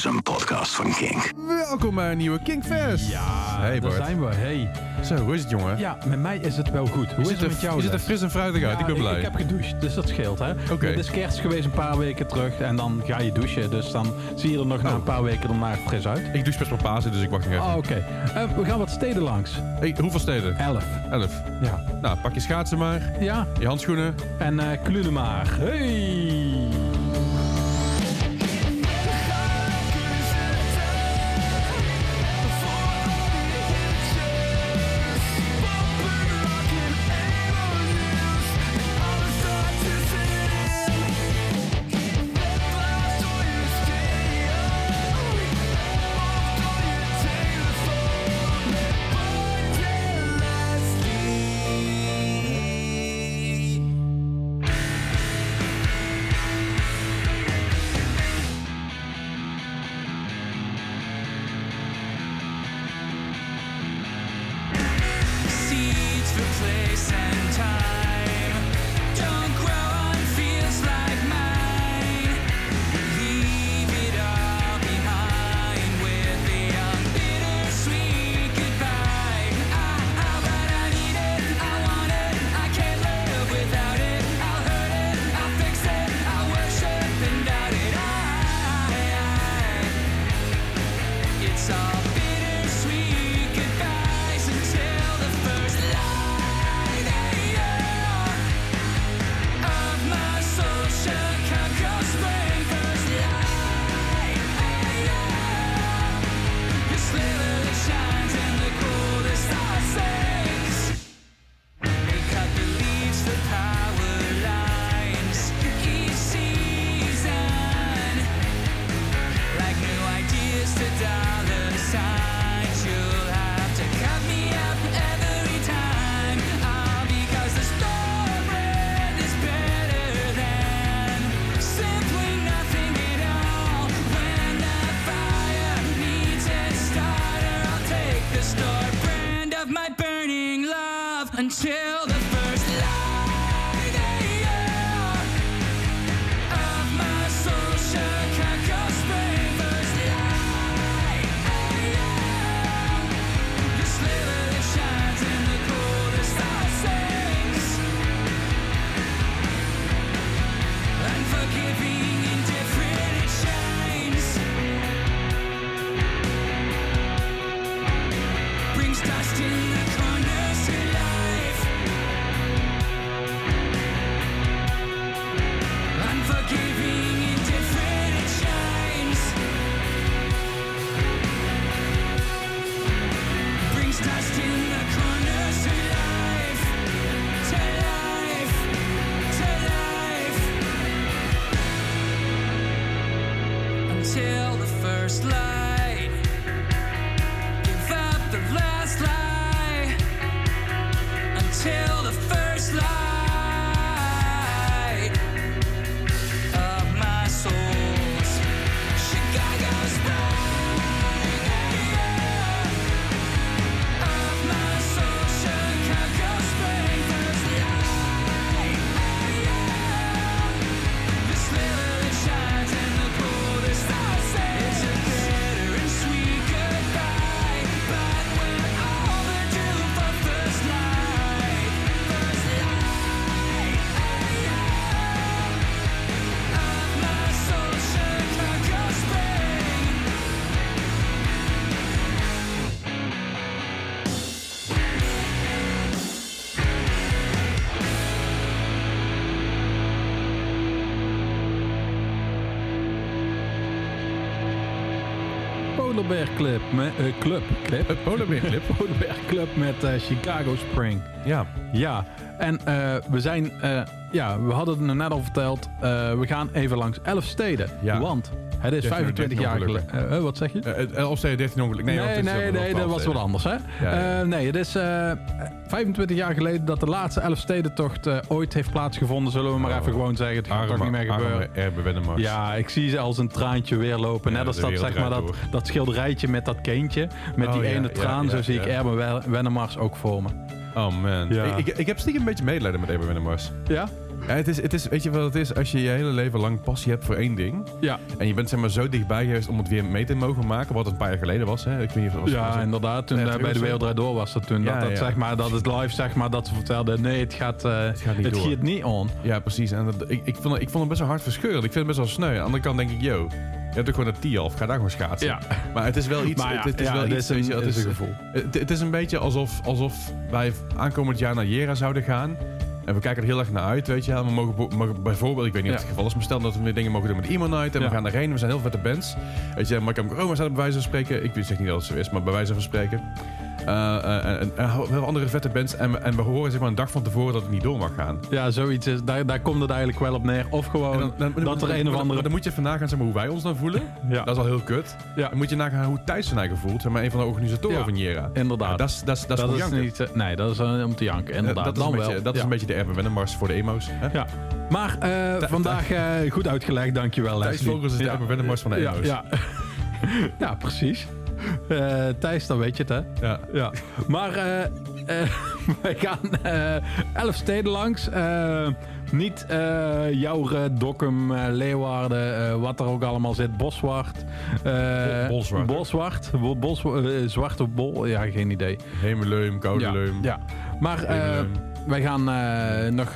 is een podcast van Kink. Welkom bij een nieuwe Kingfest. Ja, Hey, daar Bart. zijn we. Hey. Zo, hoe is het jongen? Ja, met mij is het wel goed. Hoe is het er, met jou? je ziet er fris en fruitig uit. Ja, ik ben blij. Ik, heb gedoucht, dus dat scheelt. hè. Oké. Het is kerst geweest een paar weken terug en dan ga je douchen. Dus dan zie je er nog na Oh. een paar weken daarna fris uit. Ik douche best wel Pasen, dus ik wacht nog even. Oh, oké. Eh, we gaan wat steden langs. Hey, hoeveel steden? Elf. Elf. Ja. Nou, pak je schaatsen maar. Ja. Je handschoenen. En eh Klunemaar. Hey. Polar Bear Club. Met, eh, club. Clip. Het Polar Bear Club. Polar Bear Club met eh, Chicago Spring. Ja. Ja, en eh, we zijn, eh, ja, we hadden het net al verteld. eh, we gaan even langs elf steden. Ja. Want het is 13 25 jaar geleden. eh, wat zeg je? Uh, of zei je 13 ongeluk? Nee, Nee, nee, nee, 12 dat was wat anders, hè? Ja, nee, het is eh, 25 jaar geleden dat de laatste Elfstedentocht ooit heeft plaatsgevonden. Zullen we maar Oh. even gewoon zeggen. Het gaat toch niet meer gebeuren. Ja, ik zie ze als een traantje weer lopen. Net als dat, zeg maar, dat, dat schilderijtje met dat kindje. Met Oh, die ene traan. zo zie ik. Erben Wennemars ook voor me. Oh man. Ja. Ik, ik, ik heb stiekem een beetje medelijden met Erbe Wennemars. Ja? Ja, het is, het is, weet je wat het is? Als je je hele leven lang passie hebt voor één ding... Ja, en je bent zeg maar zo dichtbij geweest om het weer mee te mogen maken... wat het een paar jaar geleden was, hè? Ik weet niet of het was ja was- inderdaad. Toen Nee, eh, bij de Wereld Draait Door was dat toen. Ja, dat, dat, ja. zeg maar, dat het live zeg maar, dat ze vertelden... Nee, het gaat, eh, Het gaat niet het door. niet on. Ja, precies. En dat, ik, ik, vond, het- ik vond het best wel hard verscheurend. Ik vind het best wel sneu. Aan de andere kant denk ik, yo... Je hebt ook gewoon een T-half. Ga daar gewoon schaatsen. Ja. Maar het is wel iets... Maar ja, het, het is ja, wel iets... is een- je, het, is, een gevoel. Het, het is een beetje alsof, alsof wij aankomend jaar naar Jera zouden gaan. En we kijken er heel erg naar uit, weet je. We mogen, bijvoorbeeld, ik weet niet of het geval is, maar stel dat we weer dingen mogen doen met Emo Night. En we gaan erheen. We zijn heel vette bands. Weet je, Mark Roma staat bij wijze van spreken. Ik zeg niet dat het zo is, maar bij wijze van spreken. Eh, eh, en, en, en heel andere vette bands. En, we- en we horen zeg maar een dag van tevoren dat het niet door mag gaan. Ja, zoiets is. Daar, daar komt het eigenlijk wel op neer. Of gewoon dan, dan- dat er een of andere... maar Dan moet je even nagaan zeg maar, hoe wij ons dan voelen. Ja, Dat is al heel kut. Ja. Dan moet je nagaan hoe Thijs zijn eigen voelt. Zeg maar een van de organisatoren Ja. van Jera. inderdaad. Dat is, dat is, dat is dat voor is janken. niet... eh, nee, dat is eh, om te janken. Inderdaad, dat is, dan een beetje, wel. dat is een beetje de Erben Wennemars voor de emo's. Hè? Ja. Maar eh, vandaag eh, goed uitgelegd, dankjewel Thijs. Vogels is de. Erben Wennemars van de emo's. ja. ja, precies. Eh, Thijs, dan weet je het, hè? Ja. Ja. Maar eh, wij gaan elf steden langs. Niet eh Jouren, Dokkum, Leeuwarden, wat er ook allemaal zit. Boswart. Boswart. Bo- Bos, Zwarte Bol. Ja, geen idee. Hemeleum, Koude Ja, Leum. ja. Maar wij gaan nog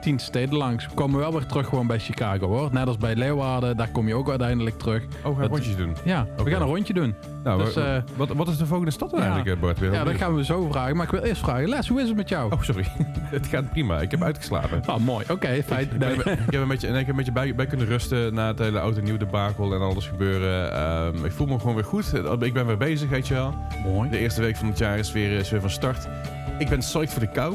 tien steden langs. We komen wel weer terug gewoon bij Chicago hoor. Net als bij Leeuwarden, daar kom je ook uiteindelijk terug. Oh, ga Dat- rondjes doen. Ja, we gaan een rondje doen. Nou, Dus, eh, wat, wat is de volgende stad dan ja. eigenlijk, eh, Bart? Weer Ja, dat gaan we zo vragen. Maar ik wil eerst vragen, Les, hoe is het met jou? Oh, sorry. het gaat prima. Ik heb uitgeslapen. Ah, mooi. Oké, fijn. Ik, ben- ik heb een beetje, ik heb een beetje bij, bij kunnen rusten na het hele oud en nieuw debakel en alles gebeuren. Ehm, ik voel me gewoon weer goed. Ik ben weer bezig, weet je wel. mooi. De eerste week van het jaar is weer, is weer van start. Ik ben psyched voor de kou.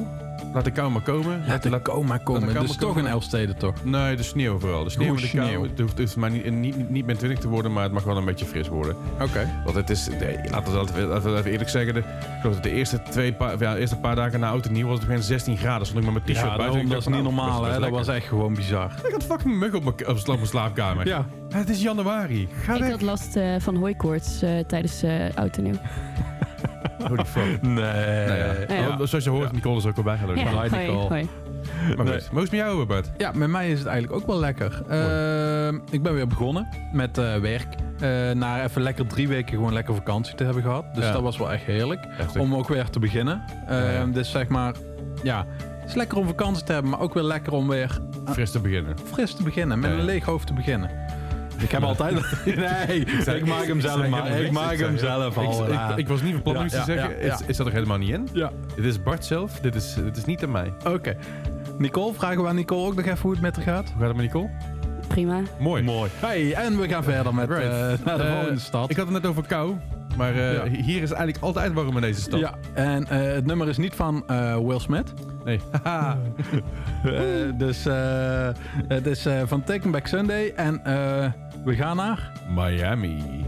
Laat de kou maar komen. Laat de coma komen. coma Dus toch komen. een Elfstede toch? Nee, de sneeuw vooral. De sneeuw en Oeh, de kou. sneeuw. Het hoeft, het hoeft maar niet, niet, niet min 20 te worden, maar het mag wel een beetje fris worden. Oké. Want het is, nee, laten we even, laten we even eerlijk zeggen. De, ik geloof dat de eerste, twee paar, ja, de eerste paar dagen na oud en nieuw was het geen 16 graden. Stond ik met mijn t-shirt Ja, buiten. daarom, Ik dat is niet nou, normaal hè. Dat was echt gewoon bizar. Ik had fucking mug op mijn, op mijn slaapkamer. Ja. Het is januari. Ga Ik weg. had last eh, van hooikoorts eh, tijdens eh oud en nieuw. Holy fuck. Nee. Nou ja. Ja. Oh, Zoals je hoort, Nicole is ook al bij. Hallo. Ja, Hi, hoi, Nicole. hoi. Maar Nee. goed, hoe is het met jou, Bart? Ja, met mij is het eigenlijk ook wel lekker. Ehm, ik ben weer begonnen met eh, werk. Eh na even lekker drie weken gewoon lekker vakantie te hebben gehad. Dus Ja. dat was wel echt heerlijk. Heftig. Om ook weer te beginnen. Ehm, ja. Dus zeg maar, ja, het is lekker om vakantie te hebben, maar ook weer lekker om weer Fris te beginnen. fris te beginnen. Met Ja, ja. een leeg hoofd te beginnen. Ik heb altijd... Nee, ik maak hem zelf maar. Ik maak Ik hem zelf Ik, al. ik, was niet van plan om iets te zeggen. ja. is dat er helemaal niet in. Ja, Dit is Bart zelf. Dit is, dit is niet aan mij. oké. Nicole, vragen we aan Nicole ook nog even hoe het met haar gaat? Hoe gaat het met Nicole? Prima. Mooi. Mooi. Hey, en we gaan verder met Right. eh, naar de Eh, volgende stad. Ik had het net over kou. Maar eh, Ja. hier is eigenlijk altijd warm in deze stad. Ja, en eh, het nummer is niet van eh, Will Smith. Nee. Haha. Dus eh, het is eh, van Taken Back Sunday. En eh, we gaan naar... Miami.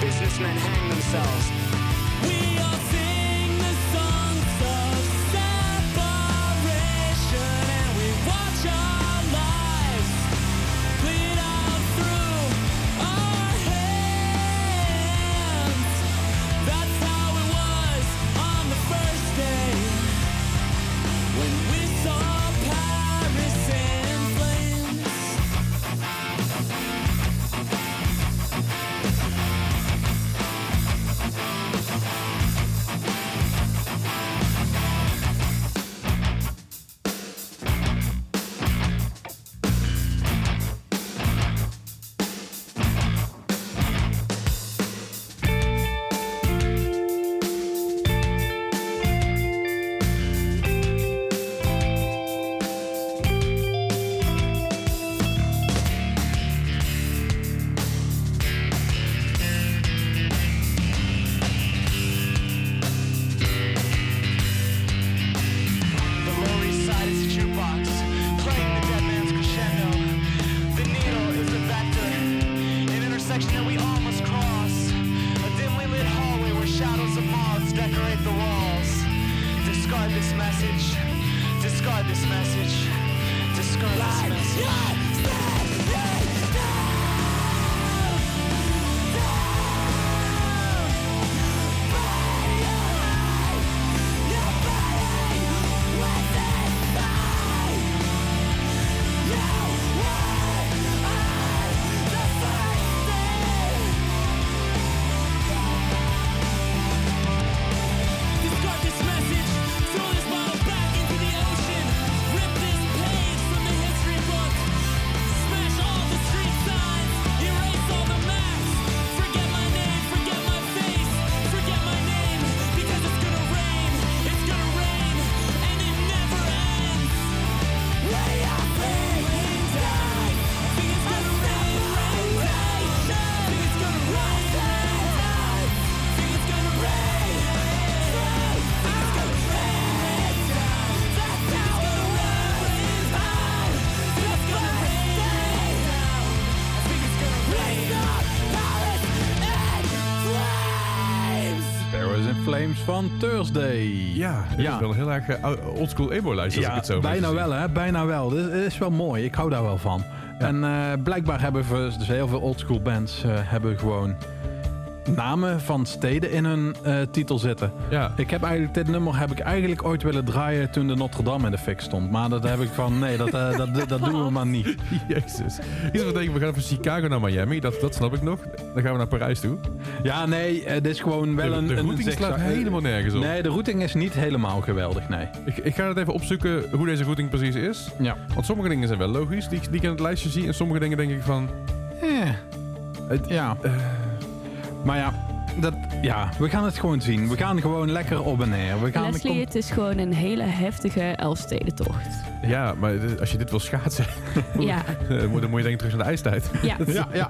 Businessmen hang themselves. We van Thursday. Ja, dit Ja. is wel een heel erg eh, ou- oldschool emo-lijst als ik het zo bijna wel hè, bijna wel. Dit is wel mooi, ik hou daar wel van. En eh, blijkbaar hebben we, dus heel veel oldschool bands eh, hebben gewoon namen van steden in hun eh, titel zitten. Ja, Ik heb eigenlijk dit nummer heb ik eigenlijk ooit willen draaien toen de Notre Dame in de fik stond. Maar dat heb ik van nee, dat, eh, dat, dat doen we maar niet. jezus. Iets wat denken, we gaan van Chicago naar Miami, dat, dat snap ik nog. Dan gaan we naar Parijs toe. Ja, nee, het is gewoon wel de, een. de een routing slaat zigzag- helemaal nergens op. Nee, de routing is niet helemaal geweldig, nee. Ik, ik ga het even opzoeken hoe deze routing precies is. Ja. Want sommige dingen zijn wel logisch, die, die ik in het lijstje zie. En sommige dingen denk ik van... Eh, Het- ja. Maar ja, dat, ja, we gaan het gewoon zien. We gaan gewoon lekker op en neer. We gaan Leslie, kom- het is gewoon een hele heftige Elfstedentocht. Ja, maar als je dit wil schaatsen, Ja, dan moet dan moet je denk ik terug naar de ijstijd. ja. Ja, ja.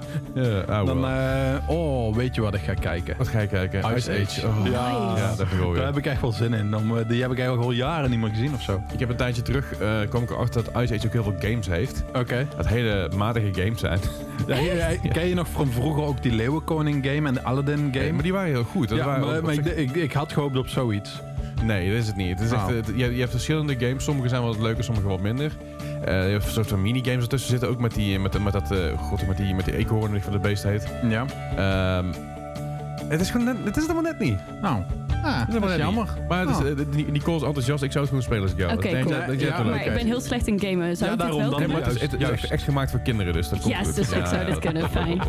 Ja, Dan, eh, oh, weet je wat ik ga kijken? Wat ga je kijken? Ice Age. Oh. Ja. ja, dat heb ik wel Daar heb ik echt wel zin in. Dan, eh, die heb ik eigenlijk al jaren niet meer gezien of zo. Ik heb een tijdje terug, eh kwam ik erachter dat Ice Age ook heel veel games heeft. Oké. Dat hele matige games zijn. Ja, ja, ja, Ken je nog van vroeger ook die Leeuwenkoning game en de Aladdin game? Maar die waren heel goed. Dat ja, waren maar, ook maar op ik, ik, ik had gehoopt op zoiets. Nee, dat is het niet. Het is echt, het- je, je hebt verschillende games. Sommige zijn wat leuker, sommige wat minder. Eh, je hebt een soort van minigames ertussen zitten. Ook met, die, met, met, dat, god, met, die, met die eekhoorn die van de beest heet. Ja. Ehm, het is gewoon net, het is het helemaal net niet. Nou, ah, dat is jammer. Maar het is, Oh. eh, Nicole is enthousiast. Ik zou het gewoon spelen als ik jou. Oké, cool. Ja, maar ik ben heel slecht in gamen. Zou Ja, ik dit daarom wel dan Nee, kunnen? maar het is, het is echt, gemaakt voor kinderen, dus dat komt Yes, goed. dus ik zou dit kunnen, fijn.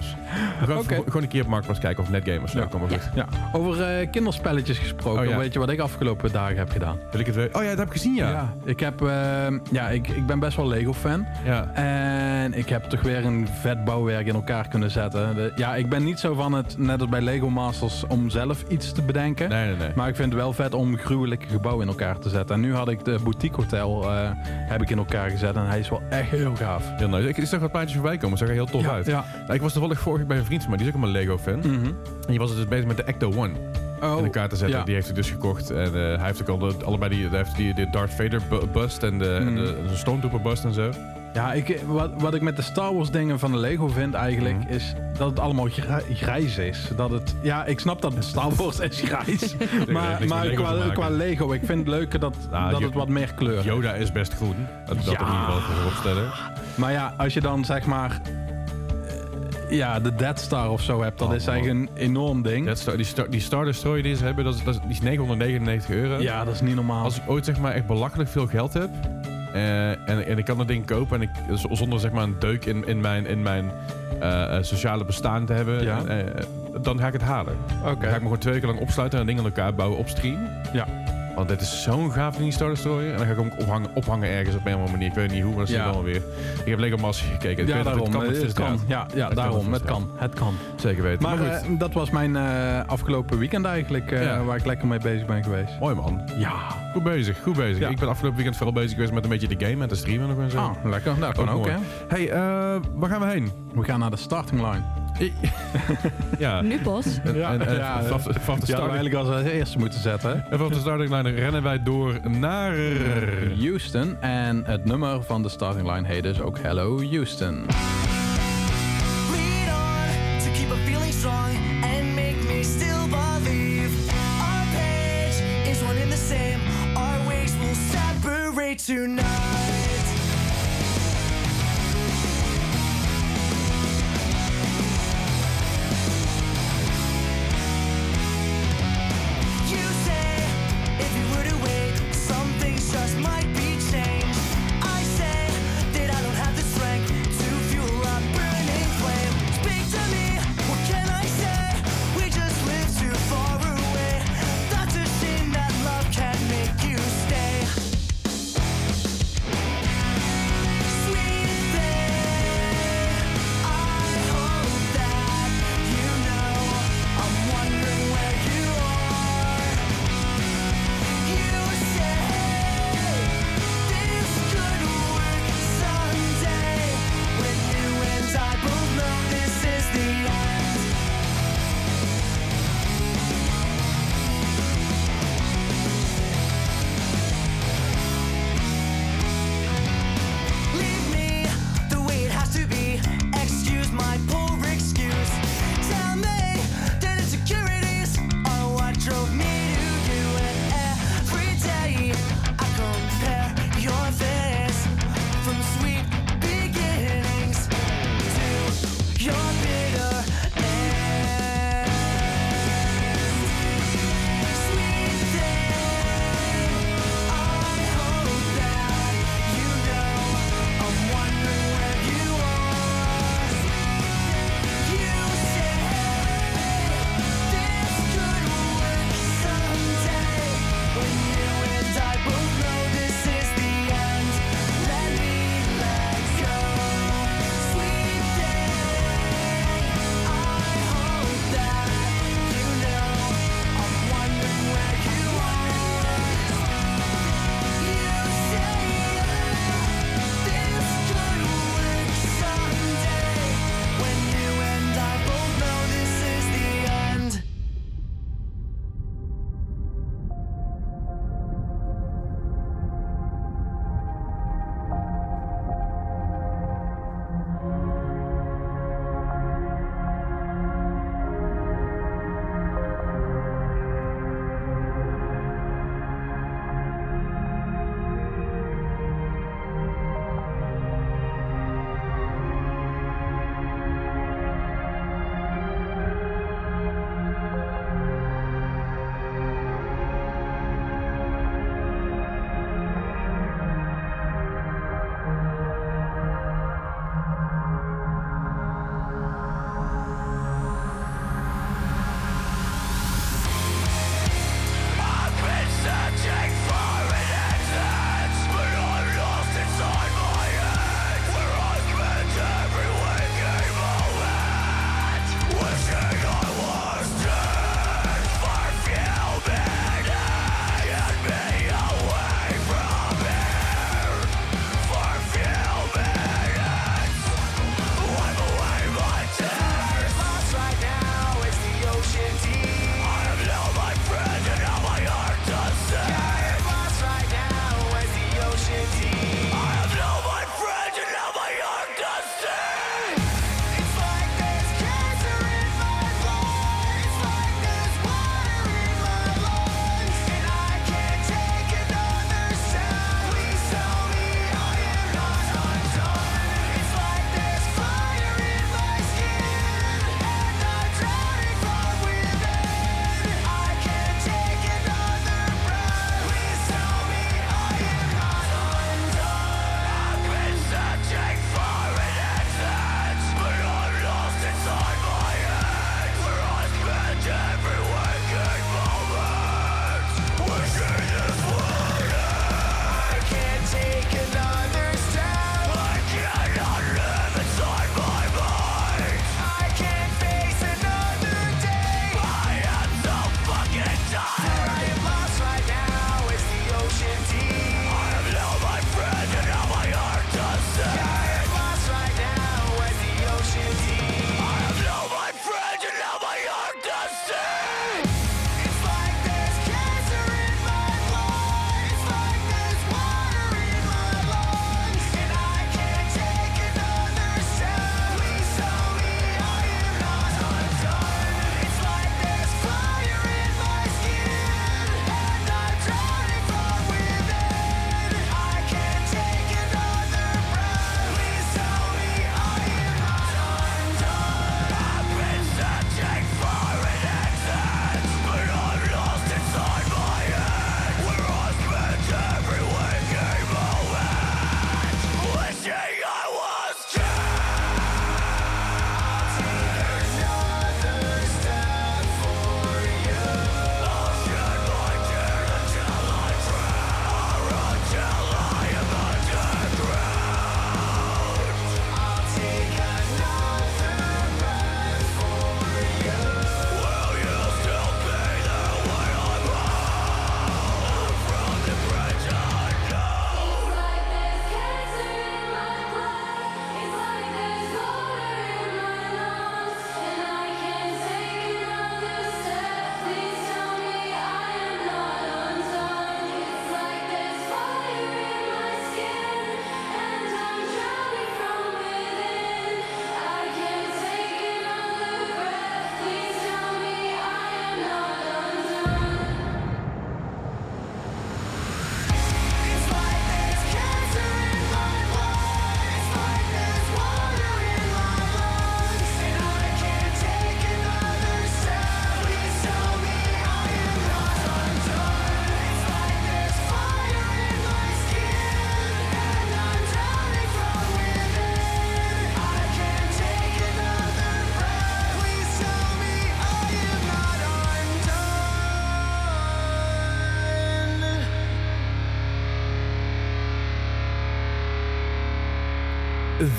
Gewoon een keer op Marktplaats kijken of Netgamers. Ja. Ja. Kom maar goed. Ja, over eh, kinderspelletjes gesproken. Oh, ja. Weet je wat ik afgelopen dagen heb gedaan? Wil ik het weer? Oh ja, dat heb ik gezien, ja. Ja. ik, heb, eh, ja ik, ik ben best wel Lego-fan. En ik heb toch weer een vet bouwwerk in elkaar kunnen zetten. De- ja, ik ben niet zo van het, net als bij Lego Masters, om zelf iets te bedenken. Nee, nee, nee. Maar ik vind het wel vet om gruwelijke gebouwen in elkaar te zetten. En nu had ik de boutique hotel eh, heb ik in elkaar gezet. En hij is wel echt heel gaaf. Heel nice. Ik zag wat plaatjes voorbij komen. zag er heel tof uit. Ja. Nou, ik was toevallig vorige week bij een vriend van mij. Die is ook een Lego-fan. Mhm. En die was dus bezig met de Ecto One Oh, in elkaar te zetten. ja. Die heeft hij dus gekocht. En eh, hij heeft ook al de, allebei die, heeft die, de Darth Vader bu- bust en de, en Mhm. de, de Stormtrooper bust en zo. Ja, ik, wat, wat ik met de Star Wars dingen van de Lego vind eigenlijk, Mhm. is dat het allemaal grij- grijs is. Dat het, ja, ik snap dat Star Wars is grijs. maar maar Lego qua, qua Lego, ik vind het leuker dat, Nou, dat het wat meer kleur heeft. Yoda is best groen. Dat, dat Ja. in ieder geval voorop stellen. Maar ja, als je dan zeg maar... eh, Ja, de Dead Star of zo hebt, dat Oh, is eigenlijk een enorm ding. Star- die, Star, die Star Destroyer die ze hebben, dat is, dat is, die is 999 euro. ja, dat is niet normaal. Als ik ooit zeg maar echt belachelijk veel geld heb eh, en, en ik kan dat ding kopen en ik zonder zeg maar een deuk in, in mijn, in mijn eh, eh, sociale bestaan te hebben, Ja. dan ga ik het halen. Dan ga ik me gewoon twee weken lang opsluiten en dingen aan elkaar bouwen op stream. Ja. Want dit is zo'n gaaf die Star Destroyer. En dan ga ik hem ook ophangen, ophangen ergens op een of andere manier. Ik weet niet hoe, maar dat zie Ja. wel weer. Ik heb Lego Masters gekeken. Ik Ja, weet daarom. Het kan, Het. Ja, ja daarom. met Het kan. Het kan. Zeker weten. Maar, Maar, goed, eh, dat was mijn eh, afgelopen weekend eigenlijk, eh, Ja. waar ik lekker mee bezig ben geweest. mooi man. Ja. Goed bezig, goed bezig. Ja. Ik ben afgelopen weekend vooral bezig geweest met een beetje de game en te streamen nog en zo. Ah, lekker. Dat kan Ook ook, mooi. hè. Hey, waar gaan we heen? We gaan naar de starting line. ja. Nu pas. En, Ja, en, en ja, vanaf, vanaf de starting, eigenlijk als eerste moeten zetten. en vanaf de starting line rennen wij door naar... Houston. En het nummer van de starting line heet dus ook Hello Houston. Lead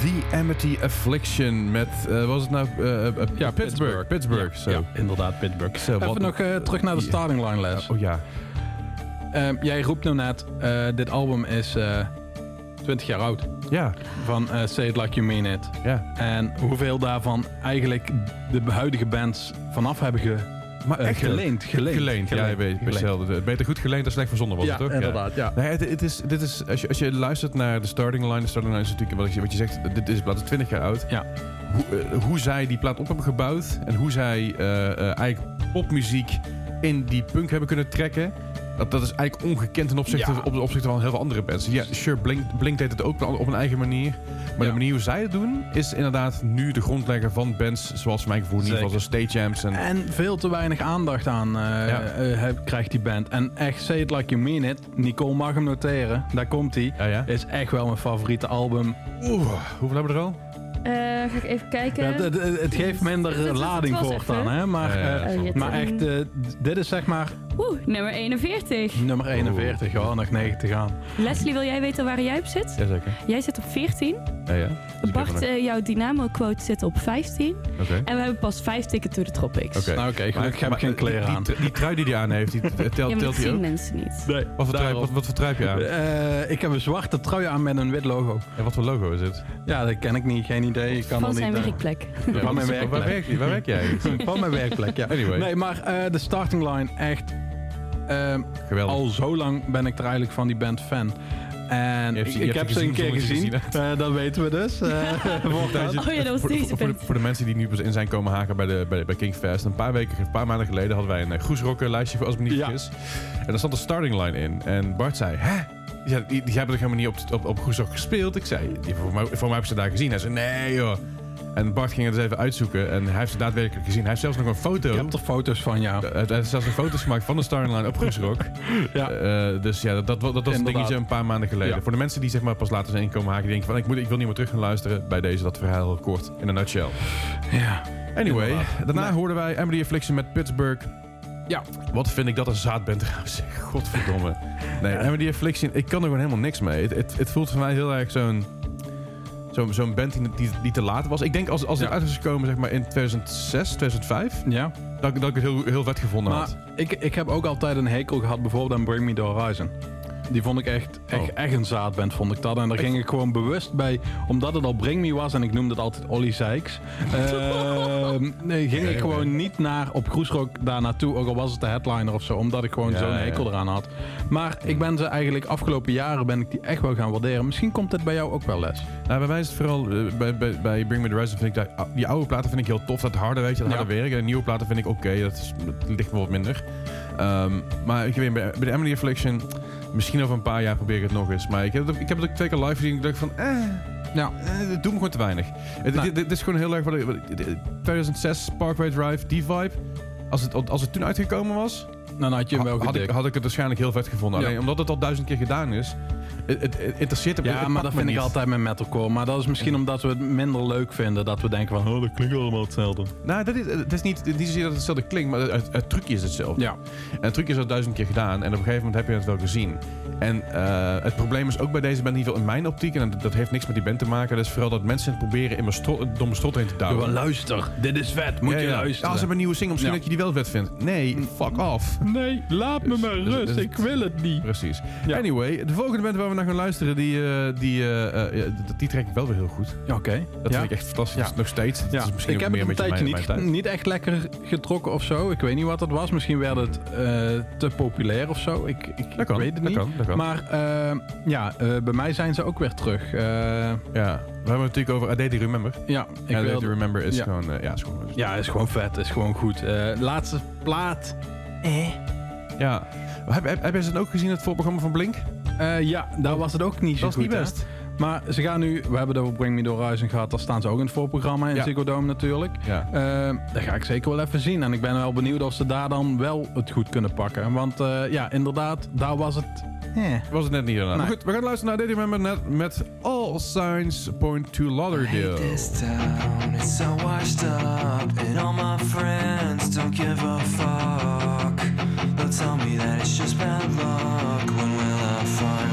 The Amity Affliction met, eh was het nou, eh, eh, Ja, Pittsburgh. Pittsburgh, zo. Ja, inderdaad, Pittsburgh. Zo, Even nog terug naar de starting line les. Oh ja. Ehm, jij roept nu net, dit album is eh 20 jaar oud. Ja, Van Say It Like You Mean It. ja. En hoeveel daarvan eigenlijk de huidige bands vanaf hebben ge, Maar eh, echt geleend, geleend. Geleend, ja, je weet, geleend. hetzelfde. Beter goed geleend dan slecht verzonnen was Ja, het toch? inderdaad, ja. Nee, het, het is, dit is, als, je, als je luistert naar de starting line, de starting line is natuurlijk, wat je, wat je zegt, dit is plaat is 20 jaar oud. Ja. Hoe, eh, hoe zij die plaat op hebben gebouwd en hoe zij eh, eigenlijk popmuziek in die punk hebben kunnen trekken. Dat, dat is eigenlijk ongekend ten opzichte, Ja. op, opzichte van heel veel andere bands. Ja, sure, Blink, Blink deed het ook op een eigen manier. Maar Ja. de manier hoe zij het doen, is inderdaad nu de grondlegger van bands zoals mijn gevoel in ieder geval Stage. En, En veel te weinig aandacht aan eh, Ja. eh, heb- krijgt die band. En echt, Say It Like You Mean It. Nicole mag hem noteren. Daar komt hij. ja, ja. Is echt wel mijn favoriete album. Oeh, hoeveel hebben we er al? Eh, ga ik even kijken. Ja, het, geeft minder lading was voort even. dan, hè? Maar, Ja, ja, eh, ja. Oh, maar echt, eh, dit is zeg maar Oeh, nummer 41. nummer 41. Ja, nog 9 te gaan. Leslie, wil jij weten waar jij op zit? Jazeker. Jij zit op 14. Ja, ja. Dus Bart, eh, jouw Dynamo-quote zit op 15. Oké. En we hebben pas 5 Ticket to the Tropics. Oké. Nou, oké, gelukkig heb ik geen kleren die, aan. Die, die trui die hij aan heeft, die telt, Ja, maar zien ook? mensen niet. Nee, Wat voor, trui, wat, wat voor trui heb je aan? Eh, ik heb een zwarte trui aan met een wit logo. En wat voor logo is het? Ja, dat ken ik niet. Geen idee. Ik kan Van zijn niet... eh, werkplek. Ja, Van mijn waar, werkplek. waar, werk, je- waar werk jij? Van mijn werkplek, ja. Anyway. Nee, maar eh, de starting line, echt... ehm, Geweldig. al zo lang ben ik er eigenlijk van die band fan. En ik, heb ze een keer gezien gezien. Eh, dat weten we dus. Eh. Oh ja, dat was voor, deze voor, voor, de, voor de mensen die nu pas in zijn komen haken bij, de, bij, bij Kingfest. Een paar weken, een paar maanden geleden hadden wij een uh, groesrokken lijstje voor als me niet Ja. vergis. En daar stond een starting line in. En Bart zei, hè? Die, die, die hebben er helemaal niet op, op, op groesrok gespeeld. Ik zei, die, voor, mij, voor mij hebben ze daar gezien. Hij zei, nee joh. En Bart ging het eens even uitzoeken. En hij heeft ze daadwerkelijk gezien. Hij heeft zelfs nog een foto. Ik heb er foto's van jou. Hij heeft zelfs een foto's gemaakt van de starting line op. Ja. Eh, dus ja, dat, dat, dat, was een Inderdaad. dingetje een paar maanden geleden. Ja. Voor de mensen die zeg maar pas later zijn inkomen haken, die denken van ik, moet, ik wil niet meer terug gaan luisteren bij deze, dat verhaal kort, in een nutshell. Ja. Anyway, Inderdaad. daarna Nee. hoorden wij Emily Affliction met Pittsburgh. Ja. Wat vind ik dat een zaad bent trouwens. Godverdomme. Nee, Emily Affliction, ik kan er gewoon helemaal niks mee. Het, het, het voelt voor mij heel erg zo'n zo'n band die, die, die te laat was. Ik denk als, als het Ja. uit was gekomen zeg maar in 2006, 2005, Ja. dat, ik- dat ik het heel, heel vet gevonden Maar had. ik, ik heb ook altijd een hekel gehad bijvoorbeeld aan Bring Me The Horizon. Die vond ik echt, echt, Oh. echt een zaadband, vond ik dat. En daar ging ik gewoon bewust bij, omdat het al Bring Me was, en ik noemde het altijd Olly Sykes. ehm, nee, ging ik gewoon niet naar, op Groesrock daar naartoe, ook al was het de headliner of zo, omdat ik gewoon Ja, zo'n hekel eraan had. Maar ik ben ze eigenlijk afgelopen jaren ben ik die echt wel gaan waarderen. Misschien komt dit bij jou ook wel les. Nou, bij mij is het vooral, eh, bij, bij, bij Bring Me The Horizon vind ik, dat, die oude platen vind ik heel tof. Dat harde, weet je, dat harde werk. En de nieuwe platen vind ik oké, dat, ligt me wat minder. Ehm, maar ik weet, bij, bij de Emily Affliction, misschien over een paar jaar probeer ik het nog eens. Maar ik heb het, ook- ik heb het ook twee keer live gezien. Ik dacht van, eh, Ja. eh, doet me gewoon te weinig. Het, Nee. dit, dit is gewoon heel erg, wat ik- wat ik- 2006 Parkway Drive, die vibe. Als het, als het toen uitgekomen was, Dan had je hem wel had, ik, gedikt. had ik het waarschijnlijk heel vet gevonden. Ja. Alleen omdat het al duizend keer gedaan is, het, het, het interesseert me Ja, het maar dat me vind ik altijd met metalcore. Maar dat is misschien omdat we het minder leuk vinden. Dat we denken van, oh, dat klinkt allemaal hetzelfde. Nou, dat is, het is niet, niet zozeer dat het hetzelfde klinkt, maar het, het trucje is hetzelfde. Ja. En het trucje is al duizend keer gedaan en op een gegeven moment heb je het wel gezien. En eh, het probleem is ook bij deze band, in ieder geval in mijn optiek, en dat, heeft niks met die band te maken, dat is vooral dat mensen het proberen in mijn strot, door mijn strot heen te. Gewoon luister, dit is vet, moet Ja, je ja. luisteren. Ja, ze hebben een nieuwe single, misschien Ja. dat je die wel vet vindt. Nee, fuck off. Nee, laat me Dus- maar dus- rust, dus- ik wil het niet. Precies. Ja. Anyway, de volgende band waar we naar gaan luisteren, die, eh, die, ja, die, trek ik wel weer heel goed. Ja, Oké. Dat ja. vind ik echt fantastisch. Ja. Nog steeds. Ja, is misschien ik heb meer het een tijdje niet, tijd. niet echt lekker getrokken of zo. Ik weet niet wat het was. Misschien werd het te populair of zo. Ik, ik, Dat kan, ik weet het dat niet. kan, dat kan. Maar ja, bij mij zijn ze ook weer terug. Ja, we hebben het natuurlijk over A Day to Remember. ja, ik Remember is gewoon... ja, is gewoon... ja, is gewoon vet. Is gewoon goed. Laatste plaat. Eh. Ja. Heb, heb, heb je ze dan ook gezien, het voorprogramma van Blink? Eh, ja, daar was het ook niet zo Dat is goed. niet hè? best. Maar ze gaan nu, we hebben het over Bring Me The Horizon gehad. Daar staan ze ook in het voorprogramma in Ja. Ziggo Dome natuurlijk. Ja. Eh, dat ga ik zeker wel even zien. En ik ben wel benieuwd of ze daar dan wel het goed kunnen pakken. Want eh, ja, inderdaad, daar was het... Eh. Was het net niet inderdaad. Nee. Maar goed, we gaan luisteren naar to Remember net met All Signs Point to I hate Lauderdale. this town, it's so washed up, and all my friends don't give a fuck. Tell me that it's just bad luck. When will I find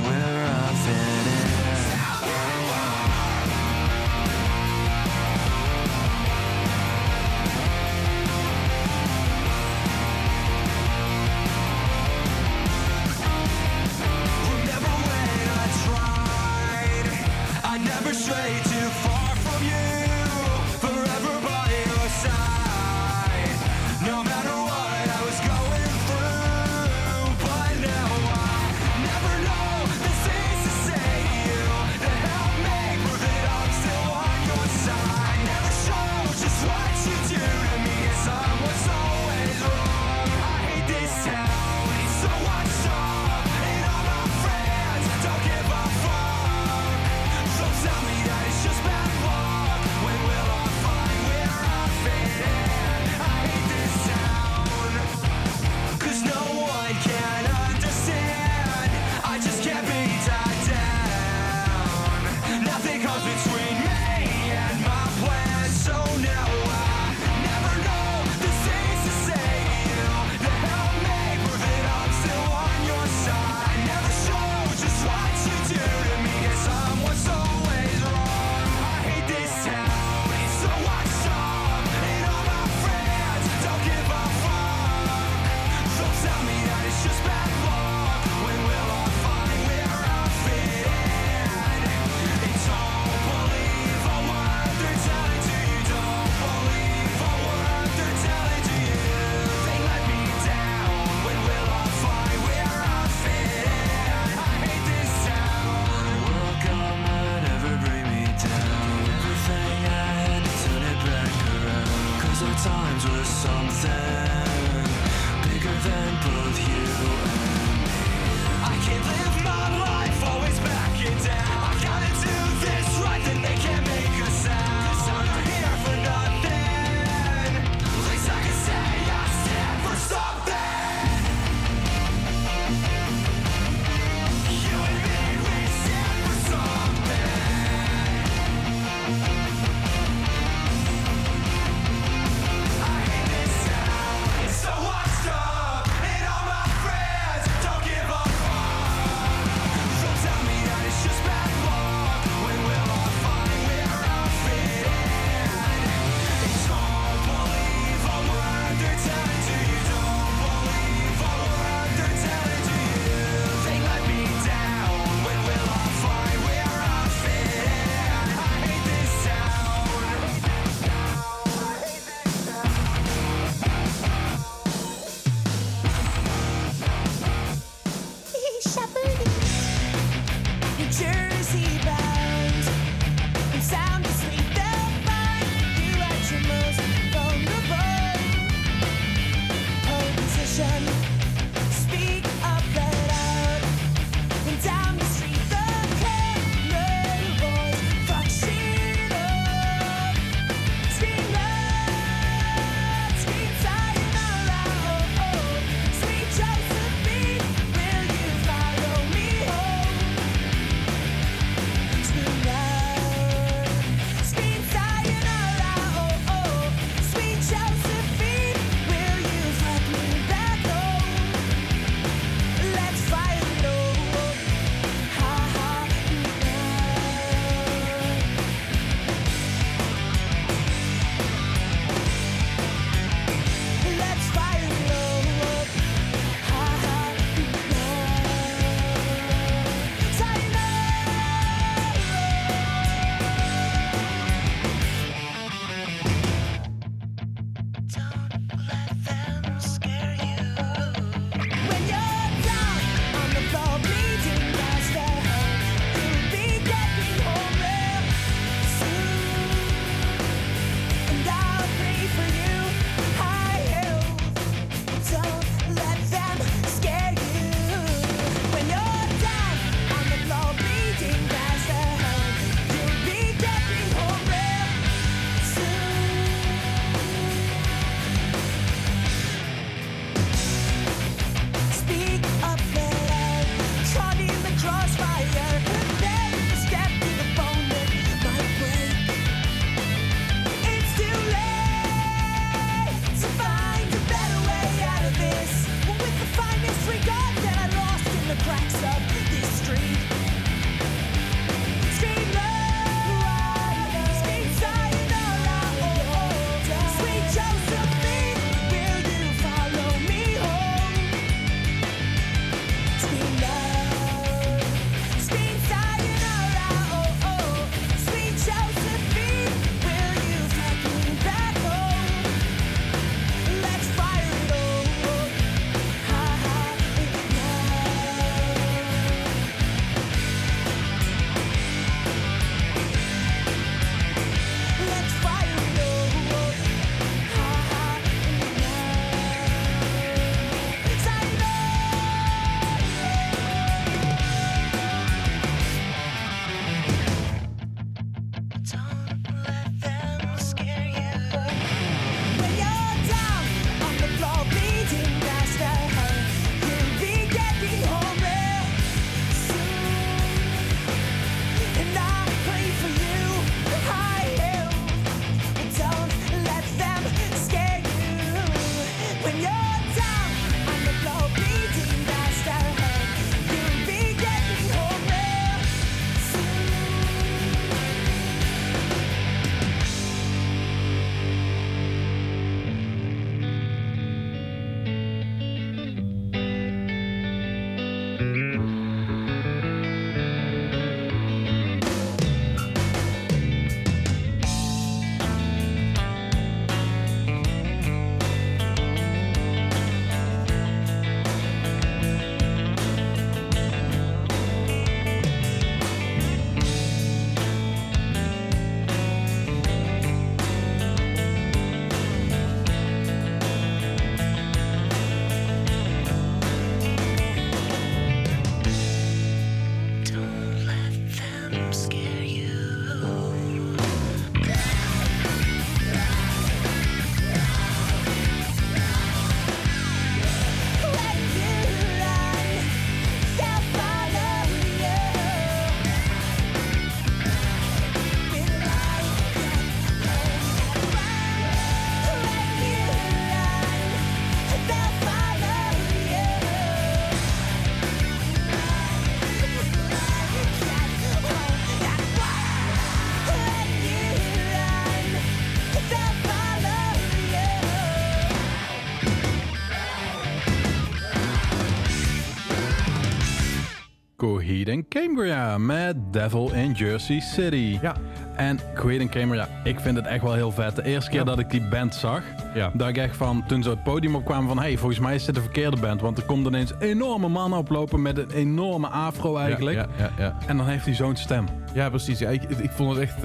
Cambria met Devil in Jersey City. Ja. En Creed Cambria, ik vind het echt wel heel vet. De eerste keer Ja. dat ik die band zag, Ja. dat ik echt van, toen ze het podium opkwamen van, hey, volgens mij is dit de verkeerde band. Want er komt ineens enorme man oplopen met een enorme afro eigenlijk. Ja, ja, ja, En dan heeft hij zo'n stem. Ja. precies. Ja, ik, ik vond het echt... eh,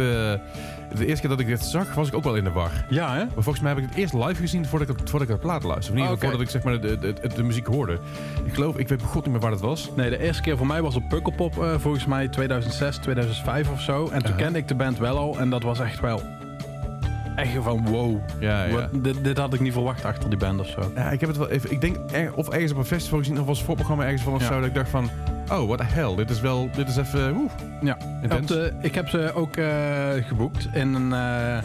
de eerste keer dat ik dit zag, was ik ook wel in de war. Ja, hè? Maar volgens mij heb ik het eerst live gezien voordat ik het, voordat ik het plaat luisterde. Of Oké. voordat ik zeg maar de, de, de, de muziek hoorde. Ik geloof, ik weet god niet meer waar het was. Nee, de eerste keer voor mij was op Pukkelpop, eh, volgens mij 2006, 2005 of zo. En toen Uh-huh. kende ik de band wel al en dat was echt wel... Echt van wow. Ja, ja. Wat- dit, dit had ik niet verwacht achter die band of zo. Ja, ik heb het wel even. Ik denk er, of ergens op een festival gezien of als voorprogramma ergens van of Ja. zo. Dat ik dacht van, oh, what the hell. Dit is wel, dit is even, oeh, Ja, intens. Dat, eh, ik heb ze ook eh, geboekt in een, eh,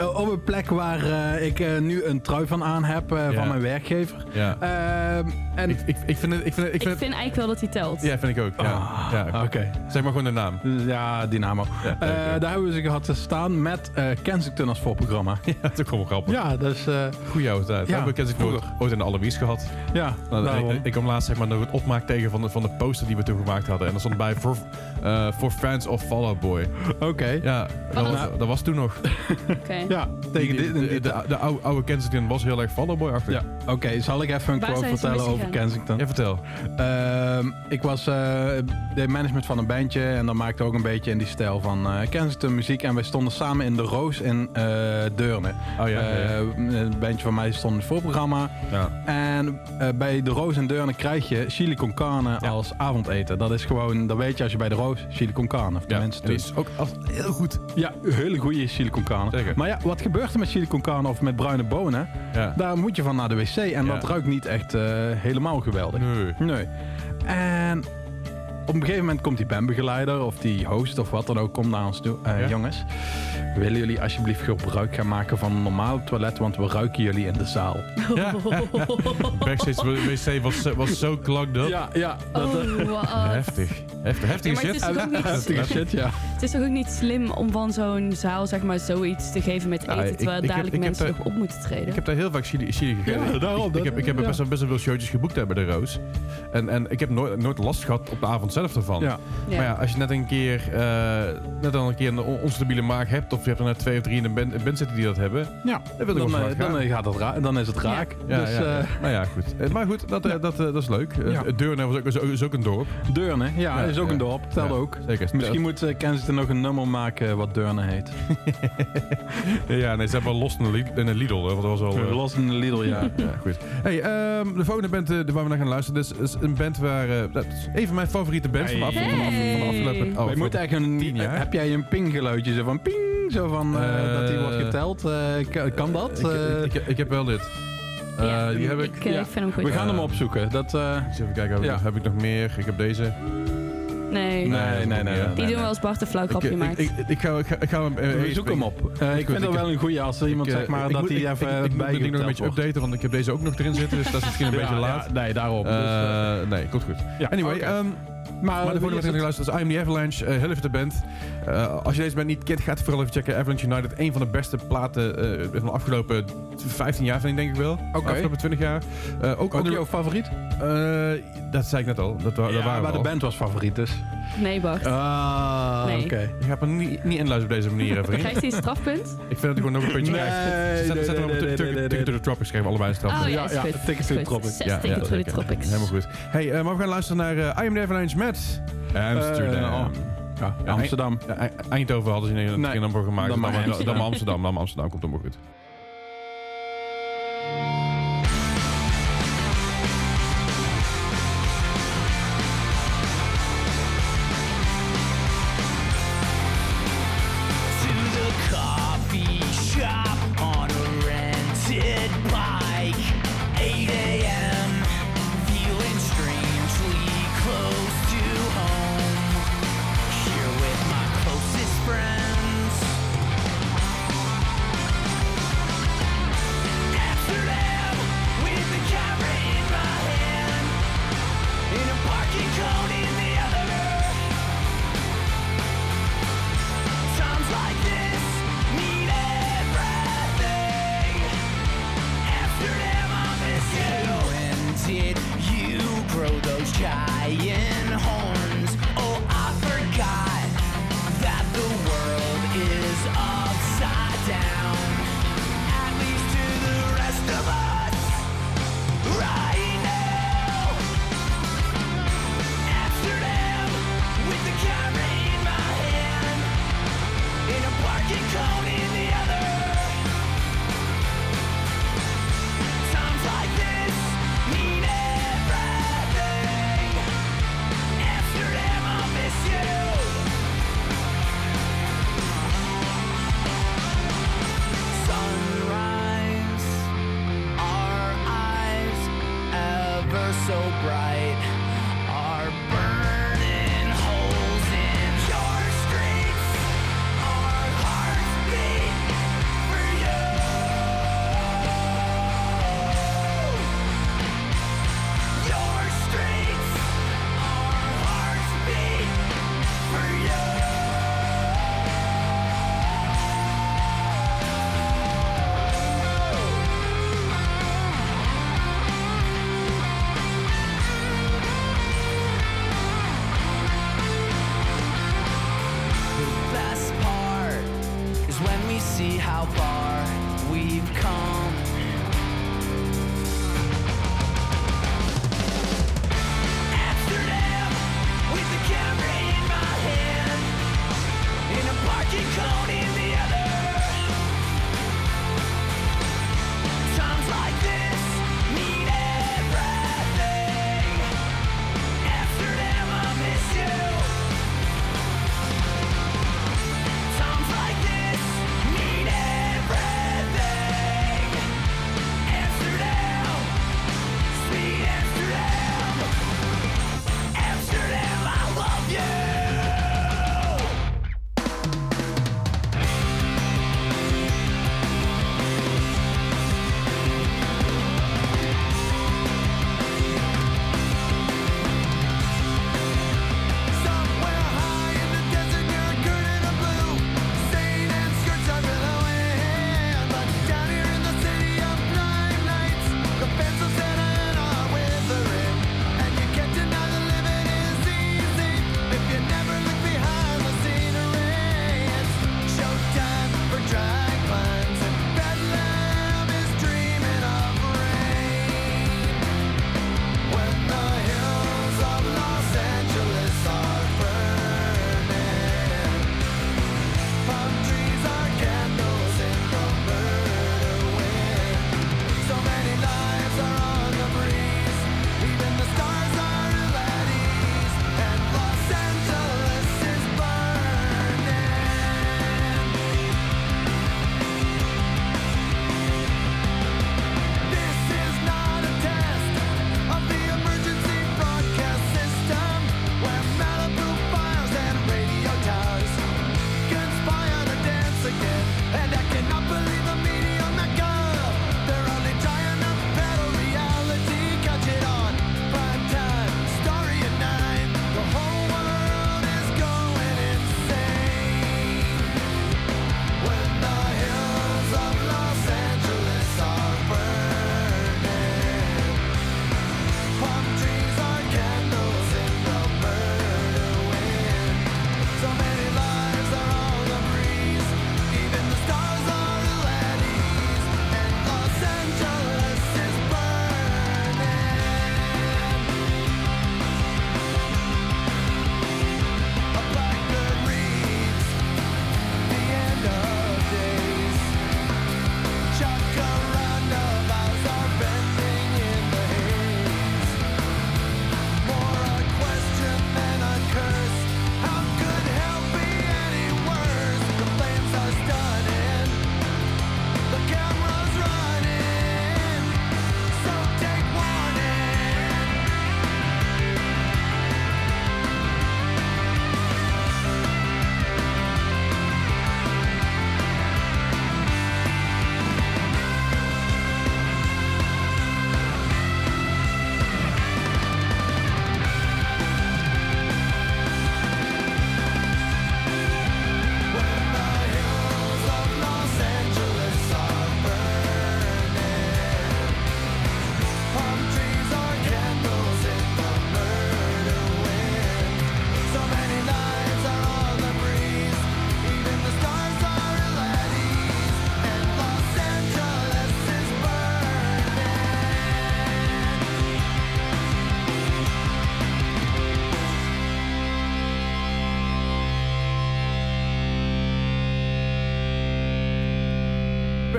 eh, op een plek waar eh, ik eh, nu een trui van aan heb eh, van mijn werkgever. ja. Ehm, en ik, ik, ik vind het, ik vind het, ik Ik vind het, eigenlijk wel dat hij telt. ja, vind ik ook. Ja. Ah, ja. Oké. Zeg maar gewoon de naam. Ja, Dynamo. Ja, Eh. Daar hebben we ze gehad te staan met eh Kensington als voorprogramma. Ja, dat is ook wel grappig. Ja, dus eh, Goeie oude tijd. Ja, we nooit, vroeger. ooit in de Allerwies gehad. ja, Nou, ik, ik kwam laatst zeg maar, nog het opmaak tegen van de, van de poster die we toen gemaakt hadden. En dat stond bij voor eh, for fans of Fall Out Boy. Oké. Ja, dat, was, dat was toen nog. Oké. Ja, tegen Die- de, de, de, oude, oude Kensington was heel erg Fall Out Boy achter. ja, oké. Zal ik even een Waar quote vertellen over? Kensington? Ja, vertel. Ehm, ik was eh de management van een bandje en dat maakte ook een beetje in die stijl van eh Kensington muziek. En wij stonden samen in de Roos in eh Deurne. Oh ja. Eh, een bandje van mij stond in het voorprogramma. ja. En eh, bij de Roos in Deurne krijg je chili con carne Ja. als avondeten. Dat is gewoon, dat weet je als je bij de Roos chili con carne. Of Ja, tenminste, en die is ook als- heel goed. ja, hele goede chili con carne. Zeker. Maar ja, wat gebeurt er met chili con carne of met bruine bonen? Ja. Daar moet je van naar de wc en Ja. dat ruikt niet echt eh, helemaal geweldig. Nee. Nee. En op een gegeven moment komt die bandbegeleider of die host of wat dan ook, komt naar ons toe. Eh, Ja? Jongens, willen jullie alsjeblieft gebruik gaan maken van een normaal toilet, want we ruiken jullie in de zaal. Ja. Backstage wc was, was zo clogged up. Ja, ja. Dat, Oh, eh. Heftig. Heftig, heftige Ja, shit. heftige shit, ja. Het is toch ook niet slim om van zo'n zaal zeg maar zoiets te geven met eten, Ja, ik- terwijl ik dadelijk ik heb mensen nog op moeten treden. Ik heb daar heel vaak chili, chili gegeten. Ja, daarom, ik, dat- ik heb, ik heb ja. best, wel, best wel veel showtjes geboekt daar bij de Roos. En, en ik heb nooit, nooit last gehad op de avond zelf ervan. Ja. Ja. Maar ja, als je net een keer, eh, net al een keer een on- onstabiele maag hebt, of je hebt er net twee of drie in een band, zitten die dat hebben, Ja, dan wil ik dan, eh, dan, eh, gaat ra- dan is het raak. Ja, dus ja, eh ja. nou ja, goed. Maar goed, dat, dat, dat is leuk. Ja. Deurne was ook, is, ook- is ook een dorp. Deurne, ja, Ja, is ook ja. een dorp. Telt Ja, ook. Zeker. Misschien moet uh, Kensington nog een nummer maken wat Deurne heet. Ja, nee, ze hebben wel Lost in de Lidl, in de Lidl want dat was al... eh, Los in de Lidl, ja. Ja, goed. Hey, ehm, de volgende band eh, waar we naar gaan luisteren, is, is een band waar... eh, dat is een van mijn favoriete bands van de, af- van af- van de Hey. afgelopen... oh, Wij van- moeten echt een... tien jaar. Heb jij een pinggeluidje zo van ping? Zo van eh, Eh, dat die wordt geteld? Eh, kan, kan dat? Ik, Eh, ik, ik, ik heb wel dit. Eh, Ja, die heb ik. Ik, eh, Ja. ik vind hem goed. we gaan hem Eh, opzoeken. Dat, eh, Eens even kijken, heb, ik- Ja. heb ik nog meer? Ik heb deze. Nee. Nee, nee, nee, nee. Die doen we als Bart een flauw Ik, grapje ik, maakt. ik, ik, ga, ik, ga, ik ga hem... eh, we eens- zoeken hem op. Eh, ik vind dat wel een goeie als er iemand ik, eh, zeg maar ik dat hij ik- even ik, moet het ding nog een beetje updaten, want ik heb deze ook nog erin zitten, dus dat is misschien een beetje laat. ja, nee, daarom. Dus, eh, Eh, nee, komt goed. ja, Anyway, ehm, maar, maar de wie volgende het? geluisterd is I Am The Avalanche, uh, heel even de band. Eh, als je deze band niet kent, gaat vooral even checken. Avalanche United, een van de beste platen eh, van de afgelopen 15 jaar, vind ik denk ik wel. Oké. Afgelopen 20 jaar. Eh, ook Ook onder- jouw favoriet? eh, dat zei ik net al. Dat, wa- dat Ja, waren we maar de band was favoriet dus. Nee, Bart. Ah, Nee. oké. Je gaat me niet, niet inluisteren op deze manier, vriend. Krijgt hij een strafpunt? Ik vind dat hij gewoon nog een puntje Nee, krijgt. Zet nee, zet hem op Ticket to the Tropics. Geven allebei een straf. Oh ja, Ja. Ticket Is to the. Tropics. Zes Ja, tickets ja, to the tropics. Helemaal goed. Hey, eh, maar we gaan luisteren naar eh I Am The Avalanche Amsterdam. Eh. Ja, Amsterdam. Eindhoven hadden ze een Nee, keer nummer gemaakt. dan Dan, maar dan, dan, Amsterdam. maar Amsterdam. Dan maar Amsterdam komt helemaal goed.